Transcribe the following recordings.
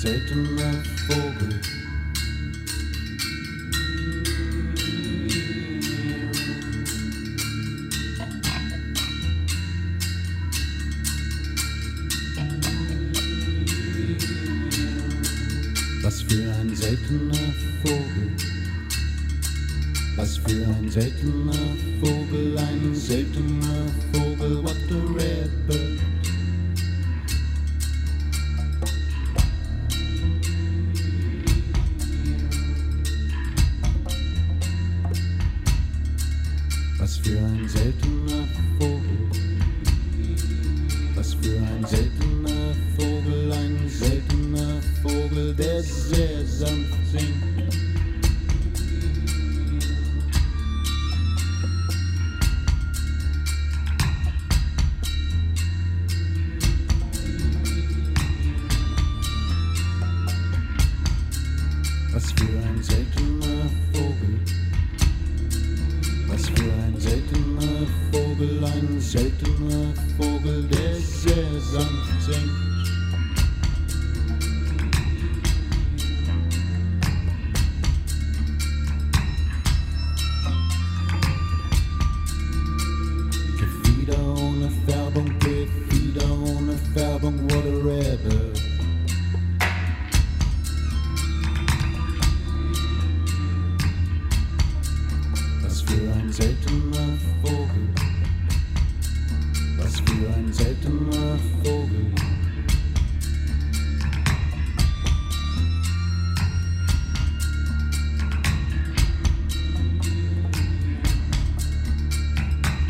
Seltener Vogel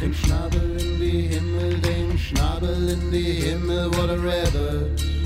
Den Schnabel in die Himmel, den Schnabel in die Himmel, what a rebel.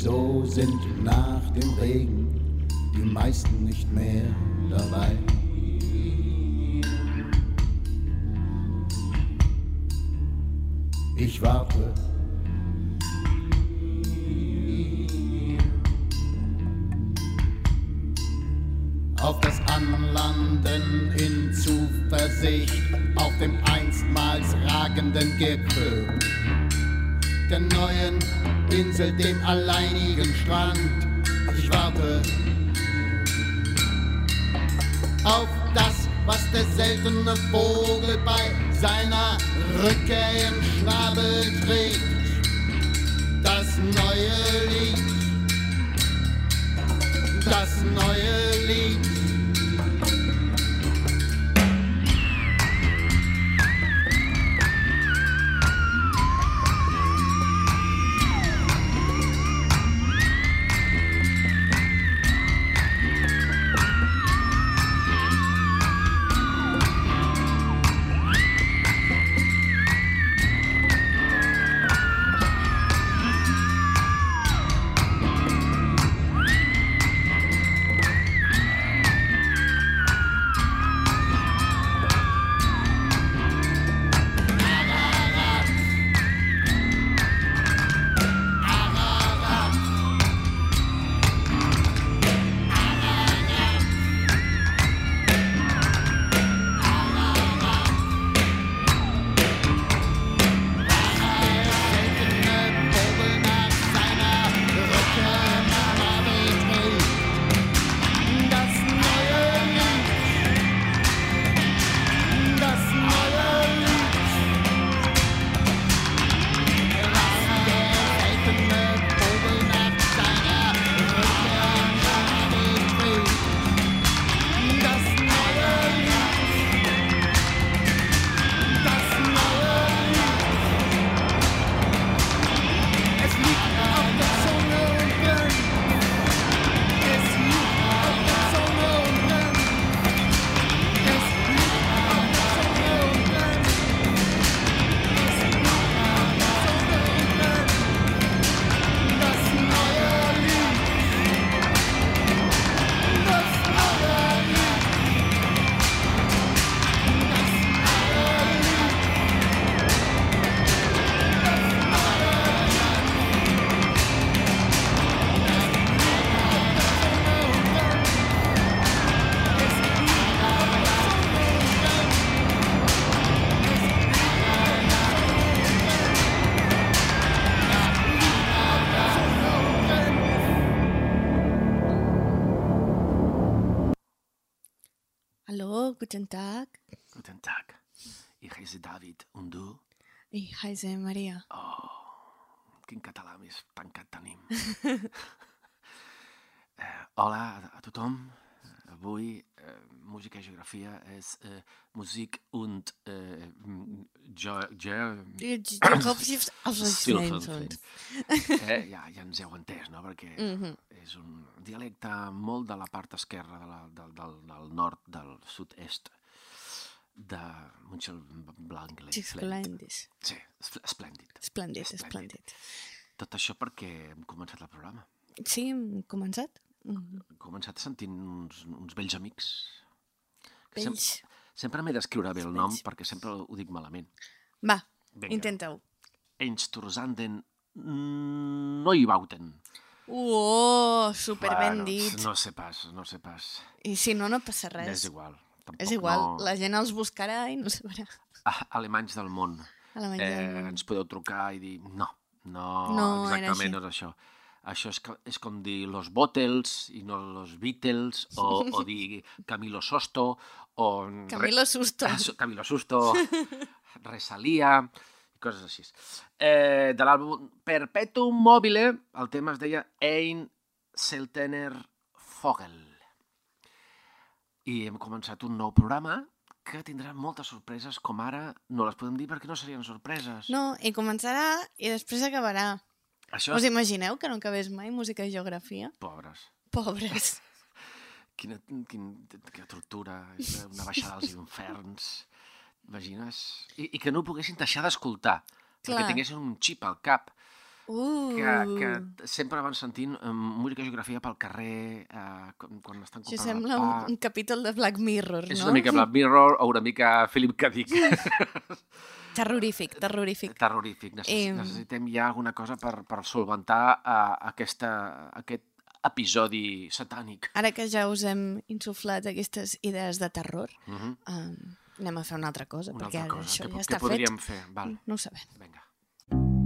Sowieso sind nach dem Regen die meisten nicht mehr dabei. Ich warte. Auf das Anlanden in Zuversicht auf dem einstmals ragenden Gipfel der neuen Insel, dem alleinigen Strand. Ich warte auf das, was der seltene Vogel bei seiner Rückkehr im Schnabel trägt. Das neue Lied, das neue Lied. Heiße Maria. Quin català més tancat tenim. eh, hola a, tothom. Avui eh, música i geografia és eh, Musik und eh, jo, jo, Silfenfeld. eh, ja, ja ens heu entès, no? Perquè Mhm. és un dialecte molt de la part esquerra de la, del, del, del nord, del sud-est de Mönchengladbach. Esplèndid. Sí, espl- esplèndid. Esplèndid, Esplèndid. esplèndid. Tot això perquè hem començat el programa. Sí, hem començat? Mm. Hem començat sentint uns, uns vells amics. Vells. Sem sempre m'he d'escriure bé el nom Vells. perquè sempre ho dic malament. Va, intenta-ho. Einsturzanden Neubauten. Oh, super ben Bueno, dit. No sé pas, no sé pas. I si no, no passa És res. igual. Tampoc És igual, No... la gent els buscarà i no sabrà. Ah, alemanys del món. A la Eh, ens podeu trucar i dir no, no, No, exactament no és això. Això és, que- és com dir los Bottles i no los Beatles, o, o dir Camilo Sosto, o... Camilo Susto. Ah, Camilo Susto, Resalia, coses així. Eh, de l'àlbum Perpetuum Mobile, el tema es deia Ein Seltener Vogel. I hem començat un nou programa que tindrà moltes sorpreses, com ara no les podem dir perquè no serien sorpreses. No, i començarà i després acabarà. Això Us imagineu que no acabés mai música i geografia? Pobres. Pobres. Quina, quin, quina tortura, una baixada als inferns. Imagines? I, I que no ho poguessin deixar d'escoltar. Perquè tinguessin un xip al cap. Uh, Que, que sempre van sentint eh, música i geografia pel carrer, eh, quan, quan estan Això comprant sembla el un, un capítol de Black Mirror, És no? una mica Black Mirror o una mica Philip K. Dick. Terrorífic, terrorífic. Terrorífic. Necess Em. Necessitem ja alguna cosa per, per solventar uh, aquesta, aquest episodi satànic. Ara que ja us hem insuflat aquestes idees de terror, Uh -huh. um, anem a fer una altra cosa, Una perquè altra ara cosa. això Què, ja què està podríem fet. fer? Val, No ho sabem. vinga.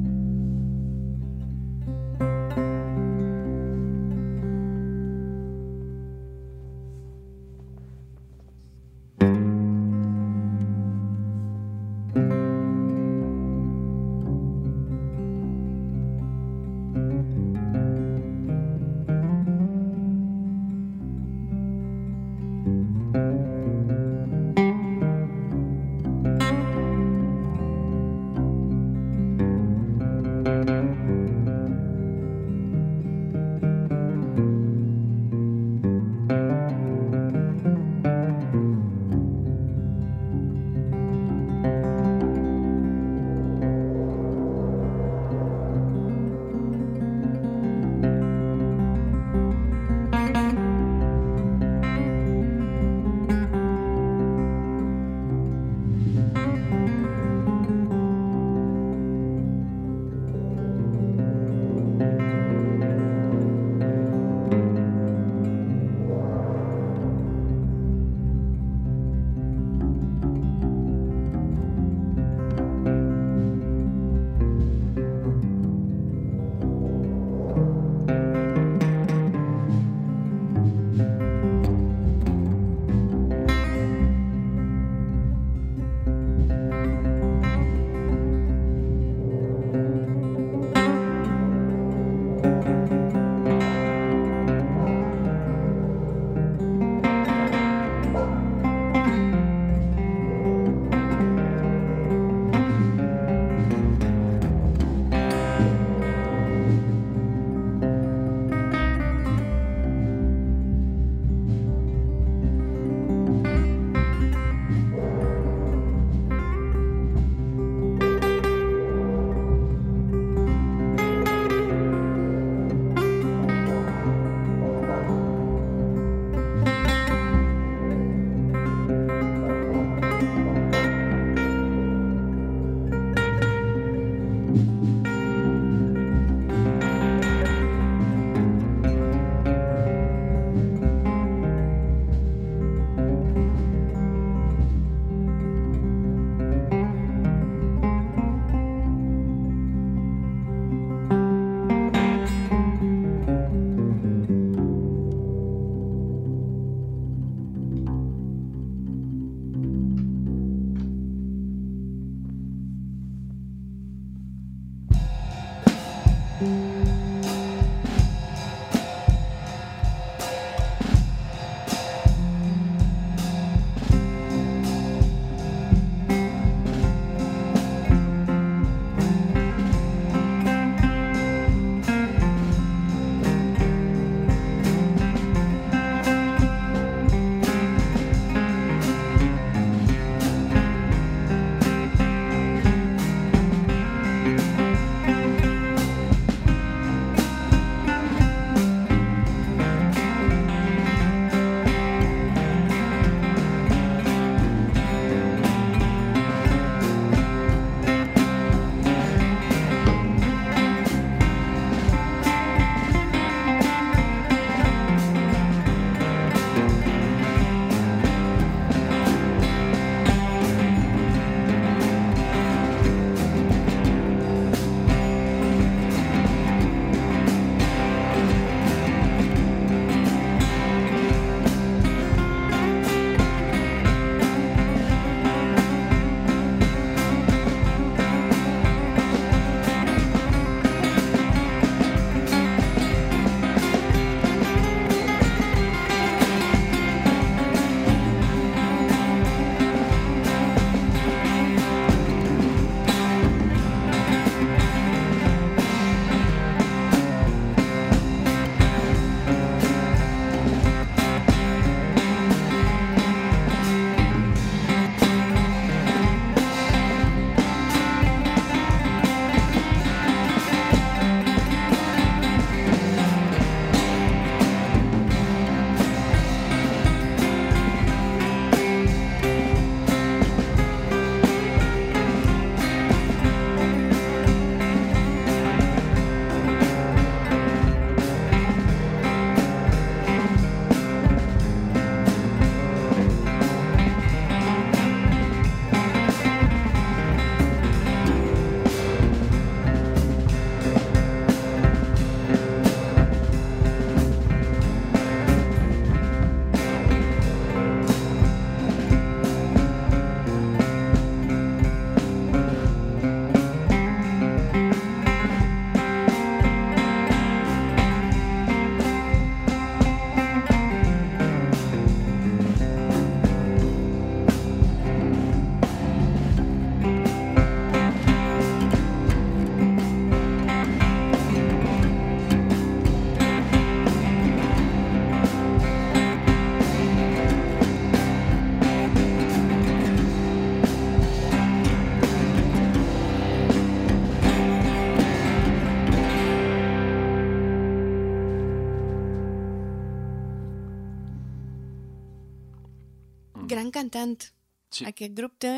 Cantant. Sí. Aquest grup té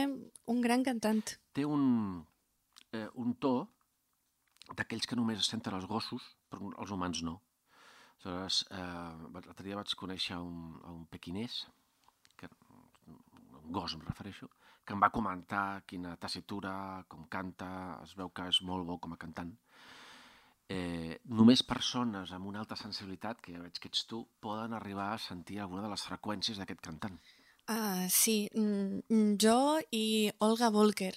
un gran cantant. Té un, eh, un to d'aquells que només es senten els gossos, però els humans no. Aleshores, eh, l'altre dia vaig conèixer un, un pequinès, que, un gos em refereixo, que em va comentar quina tessitura, com canta, es veu que és molt bo com a cantant. Eh, només persones amb una alta sensibilitat, que ja veig que ets tu, poden arribar a sentir alguna de les freqüències d'aquest cantant. Ah, sí, mm, jo i Olga Volker.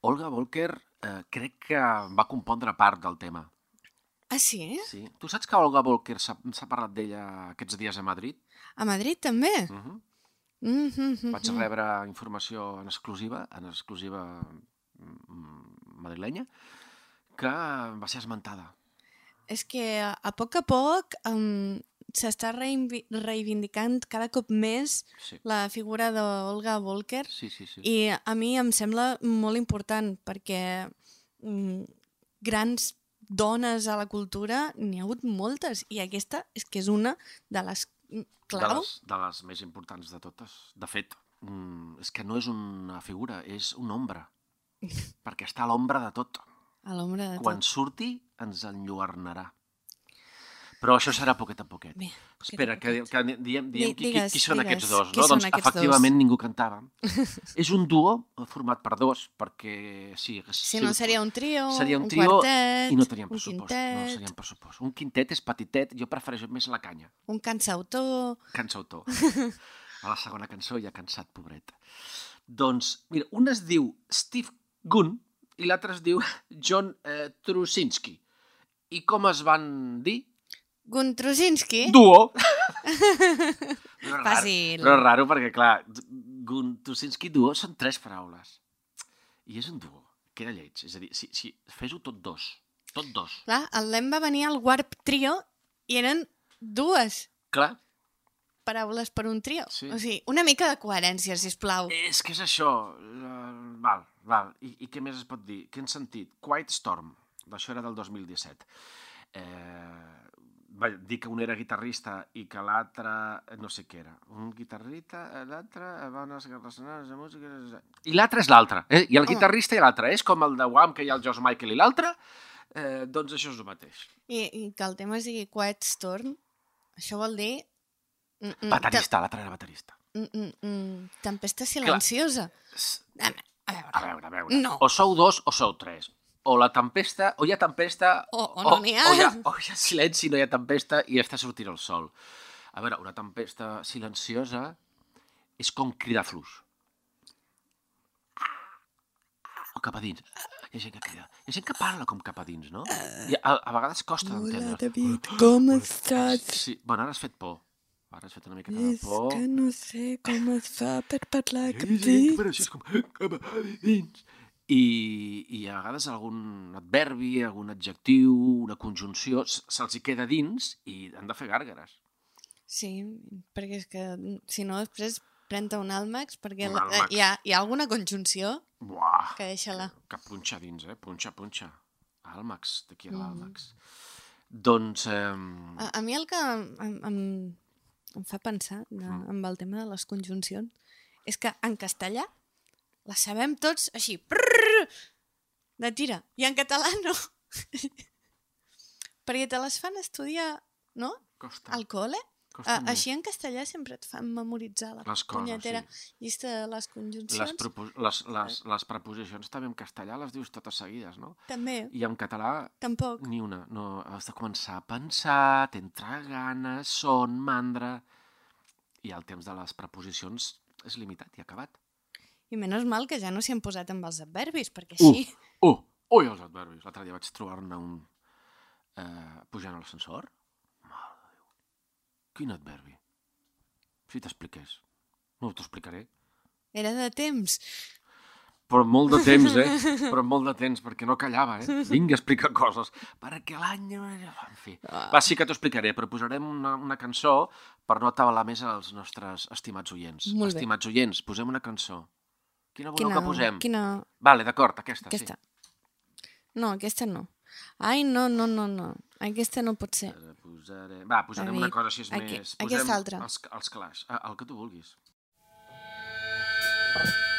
Olga Volker eh, crec que va compondre part del tema. Ah, sí? Sí. Tu saps que Olga Volker s'ha parlat d'ella aquests dies a Madrid? A Madrid també? Uh -huh. Mm -hmm. Vaig rebre informació en exclusiva, en exclusiva mm, madrilenya, que va ser esmentada. És que a a poc a poc um, s'està reivindi- reivindicant cada cop més Sí, la figura d'Olga Volker sí, sí. sí. i a mi em sembla molt important perquè mm, grans dones a la cultura n'hi ha hagut moltes i aquesta és que és una de les mm, de, clau. les, de les més importants de totes. De fet, mm, és que no és una figura, és una ombra. perquè està a l'ombra de tot. A l'ombra de Quan tot. surti, ens enlluernarà. Però això serà poquet a poquet. Bé, poquet Espera, que, poquet. que diem, diem Di- qui, qui, digues, qui són digues, aquests dos, qui no? són Doncs aquests dos? efectivament ningú cantava. és un duo format per dos, perquè sí, Si no, sigut- seria un trio, seria un, un trio quartet, i no teníem un pressupost. quintet. No teníem pressupost. Un quintet és petitet, jo prefereixo més la canya. un cansautor... Cansautor. A la segona cançó ja cansat, pobret. Doncs, mira, un es diu Steve Gunn i l'altre es diu John eh, Trusinski. I com es van dir? Guntrusinski? Duo! Però és raro, Fàcil. Però és raro perquè, clar, Guntusinski duo són tres paraules. I és un duo. Queda lleig. És a dir, si, si fes-ho tot dos. Tot dos. Clar, el Lem va venir al Warp Trio i eren dues Clar, paraules per un trio. Sí. O sigui, una mica de coherència, si plau. és que és això. Uh, val, val. I, I què més es pot dir? Què han sentit? Quiet Storm. Això era del 2017. Eh, va dir que un era guitarrista i que l'altre no sé què era. Un guitarrista, l'altre va unes relacionades de música... I l'altre és l'altre. Eh? I el Oh. guitarrista i l'altre. És com el de Wham, que hi ha el George Michael i l'altre. Eh, doncs això és el mateix. I, I que el tema es digui Quiet Storm, això vol dir... Mm, mm, Baterista, l'altre era baterista. te- mm, tempesta silenciosa. A veure, a veure. A veure, a veure. No. O sou dos o sou tres. O la tempesta, o hi ha tempesta... O- o no n'hi ha. O hi ha, o hi ha silenci, no hi ha tempesta i està sortint el sol. A veure, una tempesta silenciosa és com cridar fluix. O cap a dins. Hi ha gent que crida. Hi ha gent que parla com cap a dins, no? I a, a vegades costa d'entendre. David, com estàs? Sí, bueno, ara has fet por. Ara has fet una miqueta de És por. que no sé com es fa per parlar Hi ha cap gent que dit. parla així, és com cap a dins. I, I a vegades algun adverbi, algun adjectiu, una conjunció, se'ls hi queda dins i han de fer gàrgares. Sí, perquè és que mm, si no després pren-te un àlmax perquè Un la, àlmax. hi, ha, hi ha alguna conjunció Buah, que deixa-la. que punxa dins, eh? Punxa, punxa. Àlmax, d'aquí a Mm. l'àlmax. Doncs... Eh, A, a mi el que em, em, em fa pensar de, Mm. amb el tema de les conjuncions és que en castellà les sabem tots així, prrrr, de tira, i en català no. perquè te les fan estudiar, no?, costa, al col·le. costa A, així en castellà sempre et fan memoritzar la Les coses, punyetera sí. llista de les Les, conjuncions. propo les, les, les preposicions també en castellà les dius totes seguides, no? També, I en català tampoc. Ni una, no. Has de començar a pensar, t'entra ganes, son, mandra... I el temps de les preposicions és limitat i acabat. I menys mal que ja no s'hi han posat amb els adverbis, perquè Uh. així... Oh, ui, els adverbis. L'altre dia vaig trobar-ne un eh, pujant a l'ascensor. Mare de Déu. Quin adverbi? Si t'expliqués. No t'ho explicaré. Era de temps. Però molt de temps, eh? Però molt de temps, perquè no callava, eh? Vinga, explica coses. Perquè l'any... En fi. Va, sí que t'ho explicaré, però posarem una, una cançó per no atabalar més els nostres estimats oients. Estimats oients, posem una cançó. Quina voleu Quina, que posem? quina... Vale, d'acord, aquesta, Aquesta. sí. No, aquesta no. Ai, no, no, no, no. Aquesta no pot ser. Ara Posarem... Va, posarem A una cosa així aquí, més... aquesta Posem altra. Els, els clars, ah, el que tu vulguis. We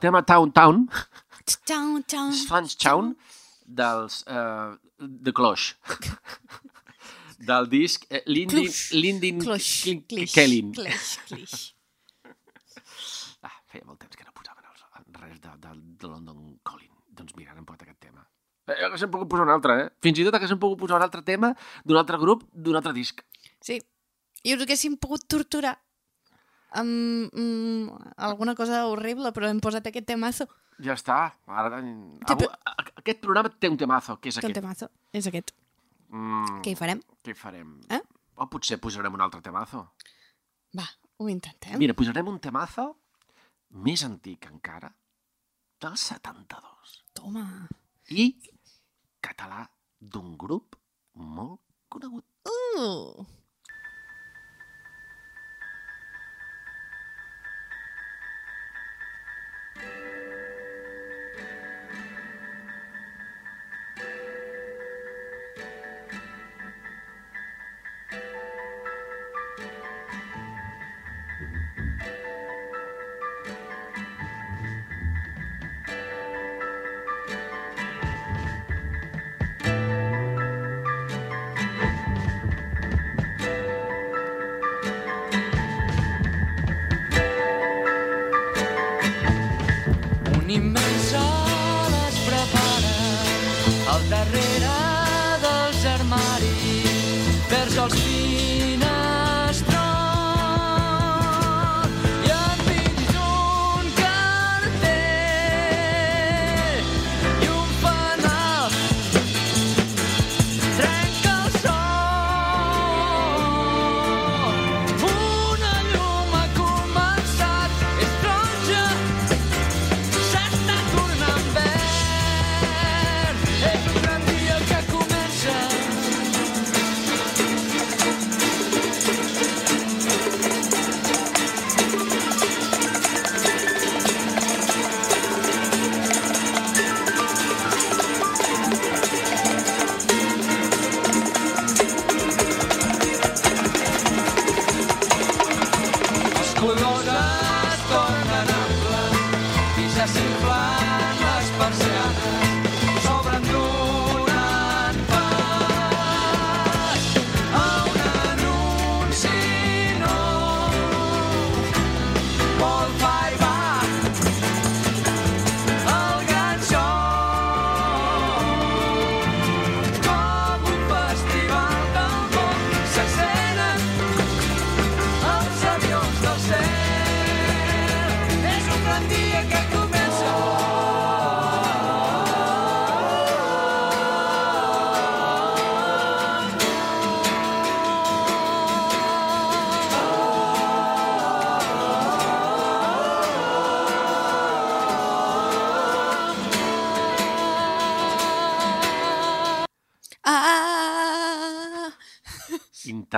tema Town Town, town, town. Fans Town, dels uh, The Cloche. del disc eh, Lindin, Clush. Lindin Clush. Klin- Clish. Kellin. Clish. Ah, feia molt temps que no posaven els, res de, de, de London Calling. Doncs mira, hem posat aquest tema. Eh, haguéssim pogut posar un altre, eh? Fins i tot haguéssim pogut posar un altre tema d'un altre grup, d'un altre disc. Sí. I us haguéssim pogut torturar amb mm, alguna cosa horrible, però hem posat aquest temazo. Ja està. Ara, avui, aquest programa té un temazo, que és el aquest. temazo és aquest. Mm, Què hi farem? què farem? Eh? O potser posarem un altre temazo. Va, ho intentem. Mira, posarem un temazo més antic encara, del 72. Toma. I català d'un grup molt conegut. Uh.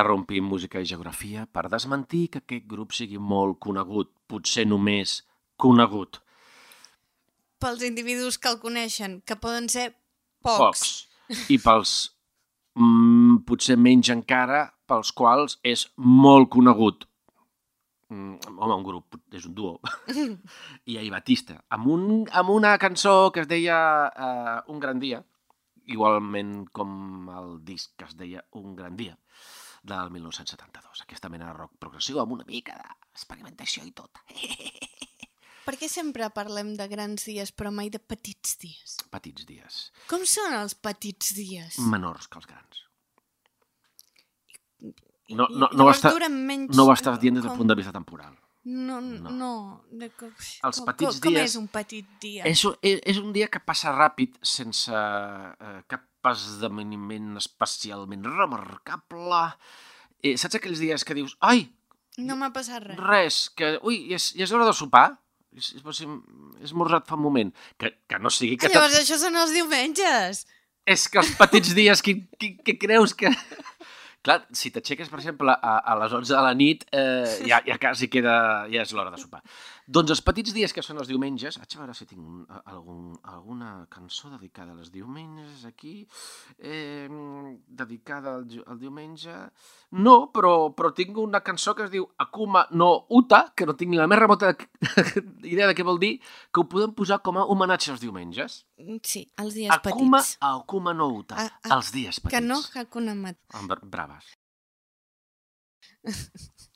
Interrompim música i geografia per desmentir que aquest grup sigui molt conegut, potser només conegut. Pels individus que el coneixen, que poden ser pocs. Pocs. I pels, mm, potser menys encara, pels quals és molt conegut. Mm, home, un grup, és un duo. I ahir Batista, amb, un, amb una cançó que es deia uh, Un gran dia, igualment com el disc que es deia Un gran dia. Del 1972. Aquesta mena de rock progressiu amb una mica d'experimentació i tot. Per què sempre parlem de grans dies però mai de petits dies? Petits dies. Com són els petits dies? Menors que els grans. I- No, no, no, ho està, menys... no ho estàs dient des del com- punt de vista temporal. No, No. no. de, com, Els com, petits com, com dies- és un petit dia? És, és, és un dia que passa ràpid sense eh, cap esdeveniment especialment remarcable. Eh, saps aquells dies que dius, ai, No m'ha passat res. res, que, ui, ja és, ja és hora de sopar? És, és, és, és esmorzat fa un moment. Que, que no sigui que... Ah, llavors això són els diumenges. És que els petits dies, qui, qui, qui creus que... Clar, si t'aixeques, per exemple, a, a les 11 de la nit, eh, ja, ja quasi queda... ja és l'hora de sopar. Doncs els petits dies que són els diumenges... Vaig a veure si tinc un, algun, alguna cançó dedicada als diumenges aquí. Eh, dedicada al, al diumenge... No, però, però tinc una cançó que es diu Akuma no Uta, que no tinc ni la més remota idea de què vol dir, que ho podem posar com a homenatge als diumenges. Sí, els dies Akuma, petits. Akuma no Uta, Ah, ah, els dies petits. Que no Hakuna Mat. Ah, bra- braves.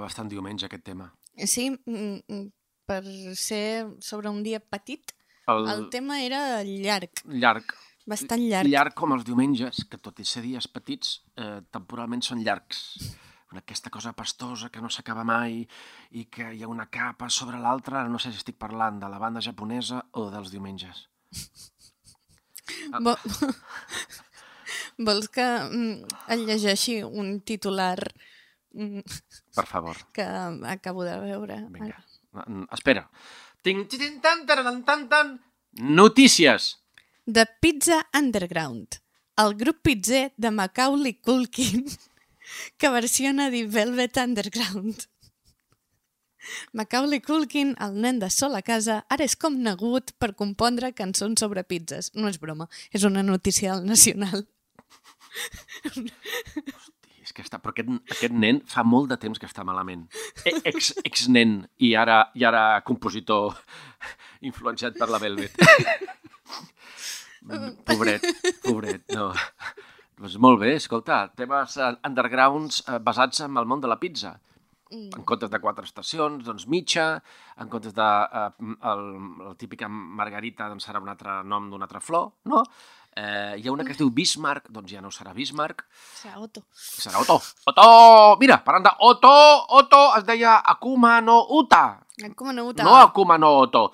era bastant diumenge aquest tema. Sí, mm, mm, per ser sobre un dia petit, El, el tema era llarg, llarg. bastant llarg. Llarg com els diumenges, que tot i ser dies petits, eh, temporalment són llargs. Una- Aquesta cosa pastosa que no s'acaba mai i que hi ha una capa sobre l'altra. No sé si estic parlant de la banda japonesa o dels diumenges. Vo- Vols que mm, et llegeixi un titular Per favor. que acabo de veure? Vinga. Mm, Espera. Tan, tan, tan. Notícies. The Pizza Underground, el grup pizzer de Macaulay Culkin que versiona The Velvet Underground. Macaulay Culkin, el nen de sol a casa, ara és com negut per compondre cançons sobre pizzas. No és broma, és una notícia del Nacional. És que està, però aquest, aquest nen fa molt de temps que està malament. E- Ex, ex nen i ara, i ara compositor influenciat per la Velvet. pobret, pobret, no. Doncs molt bé, escolta, temes eh, undergrounds eh, basats en el món de la pizza. En comptes de quatre estacions, doncs mitja, en comptes de eh, el, la típica margarita, doncs serà un altre nom d'una altra flor, no? Eh, hi ha una que es diu Bismarck, doncs ja no serà Bismarck, Serà Otto. serà Otto. Otto! Mira, parlant de Otto, Otto es deia Akuma no Uta, Com no no Akuma no Otto.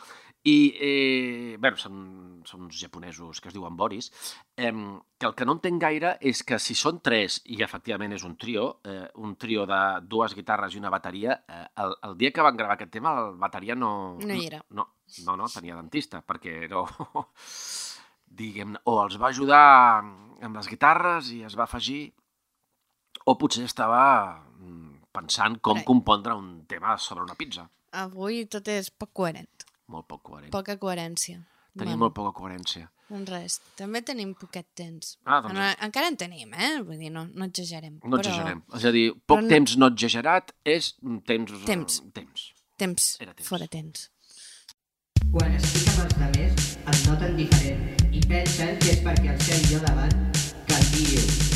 I, eh, bé, són, són uns japonesos que es diuen Boris, eh, que el que no entenc gaire és que si són tres, i efectivament és un trio, eh, un trio de dues guitarres i una bateria, eh, el, el dia que van gravar aquest tema, el bateria no... No hi era. No, no, no tenia dentista, perquè no... diguem o els va ajudar amb les guitarres i es va afegir, o potser estava mm, pensant com Carai. compondre un tema sobre una pizza. Avui tot és poc coherent. Molt poc coherent. Poca coherència. Tenim molt poca coherència. Doncs res, també tenim poquet temps. Ah, doncs- Bueno, encara en tenim, eh? Vull dir, no, no exagerem. No però exagerem. És a dir, poc però no- temps no exagerat és temps... Temps. Temps. Temps, Era temps. fora temps. Quan estic amb els demés, el noten diferent pensen que és perquè el seu jo davant canvio.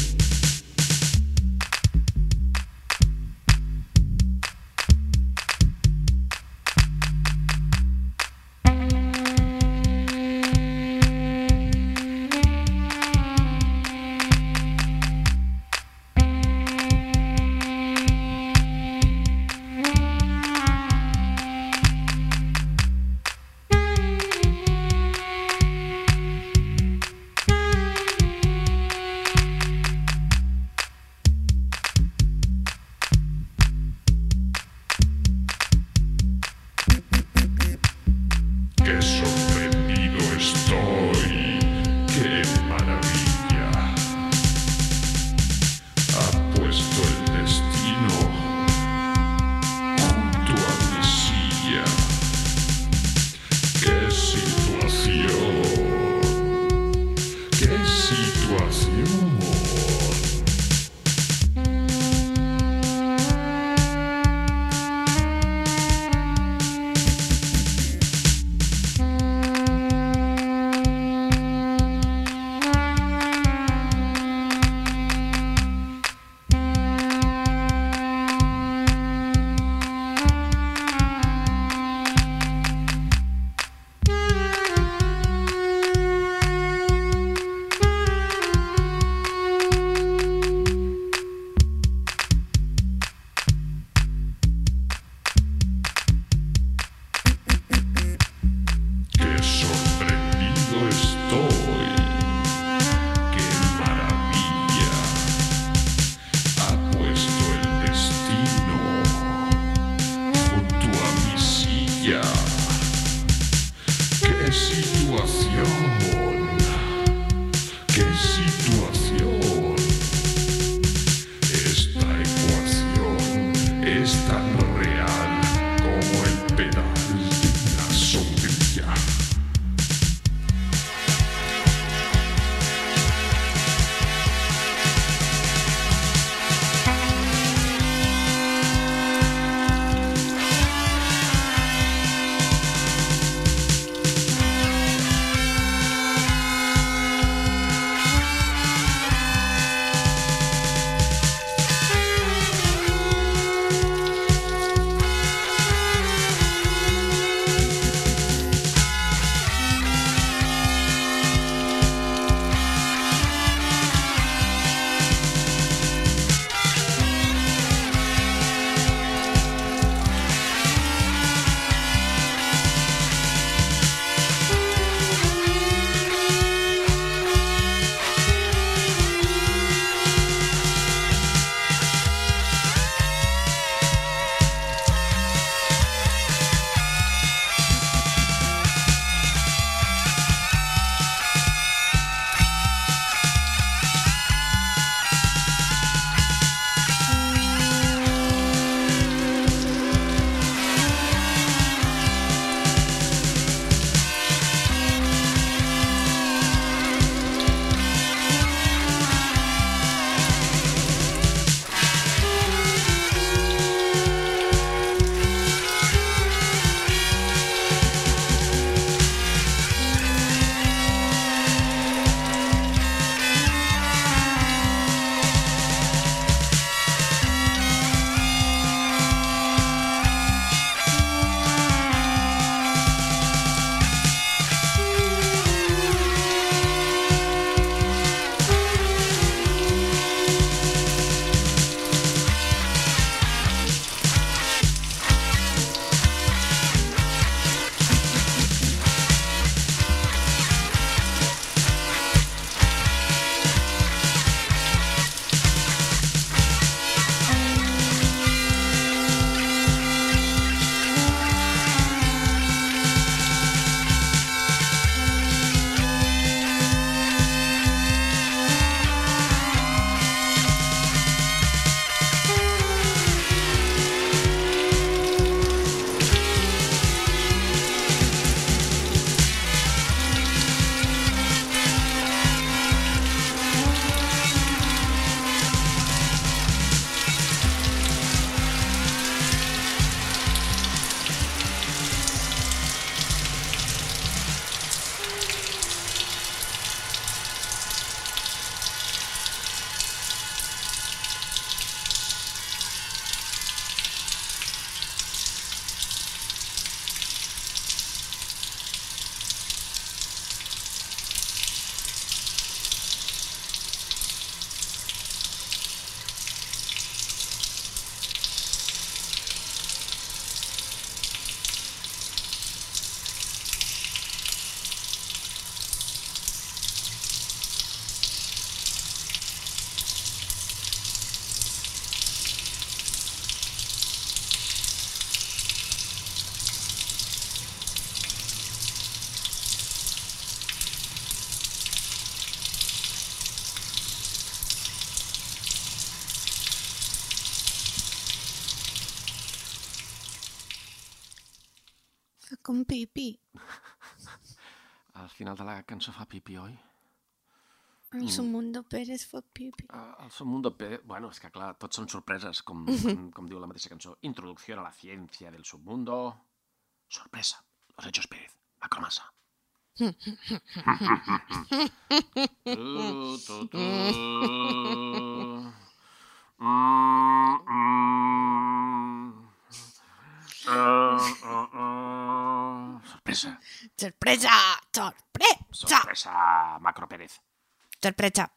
Com pipi. Al final de la cançó fa pipi, oi? El Mundo Pérez fa pipi. Ah, El mundo... Pe... Bueno, és que clar, tots són sorpreses, com, com, com diu la mateixa cançó. Introducció a la ciència del submundo. Sorpresa. Los hechos Pérez. Macromasa. tu, tu, tu. Mm, mm. Uh, uh, uh. Sorpresa. Sorpresa! Sorpresa! Sorpresa. Macro Pérez. Sorpresa!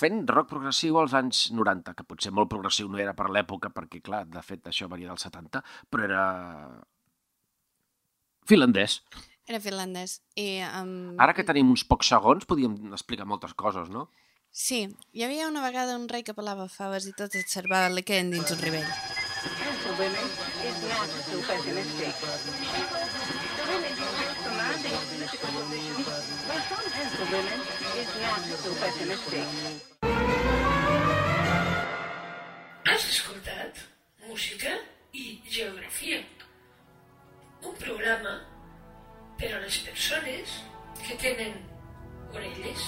Fent rock progressiu als anys 90, que potser molt progressiu no era per l'època, perquè, clar, de fet, això venia dels 70, però era finlandès. Era finlandès. I, um, Ara que tenim uns pocs segons, podíem explicar moltes coses, no? Sí, hi havia una vegada un rei que pelava faves i tots et servaven li queden dins un ribell. Has escoltat música i geografia. Un programa per a les persones que tenen orelles.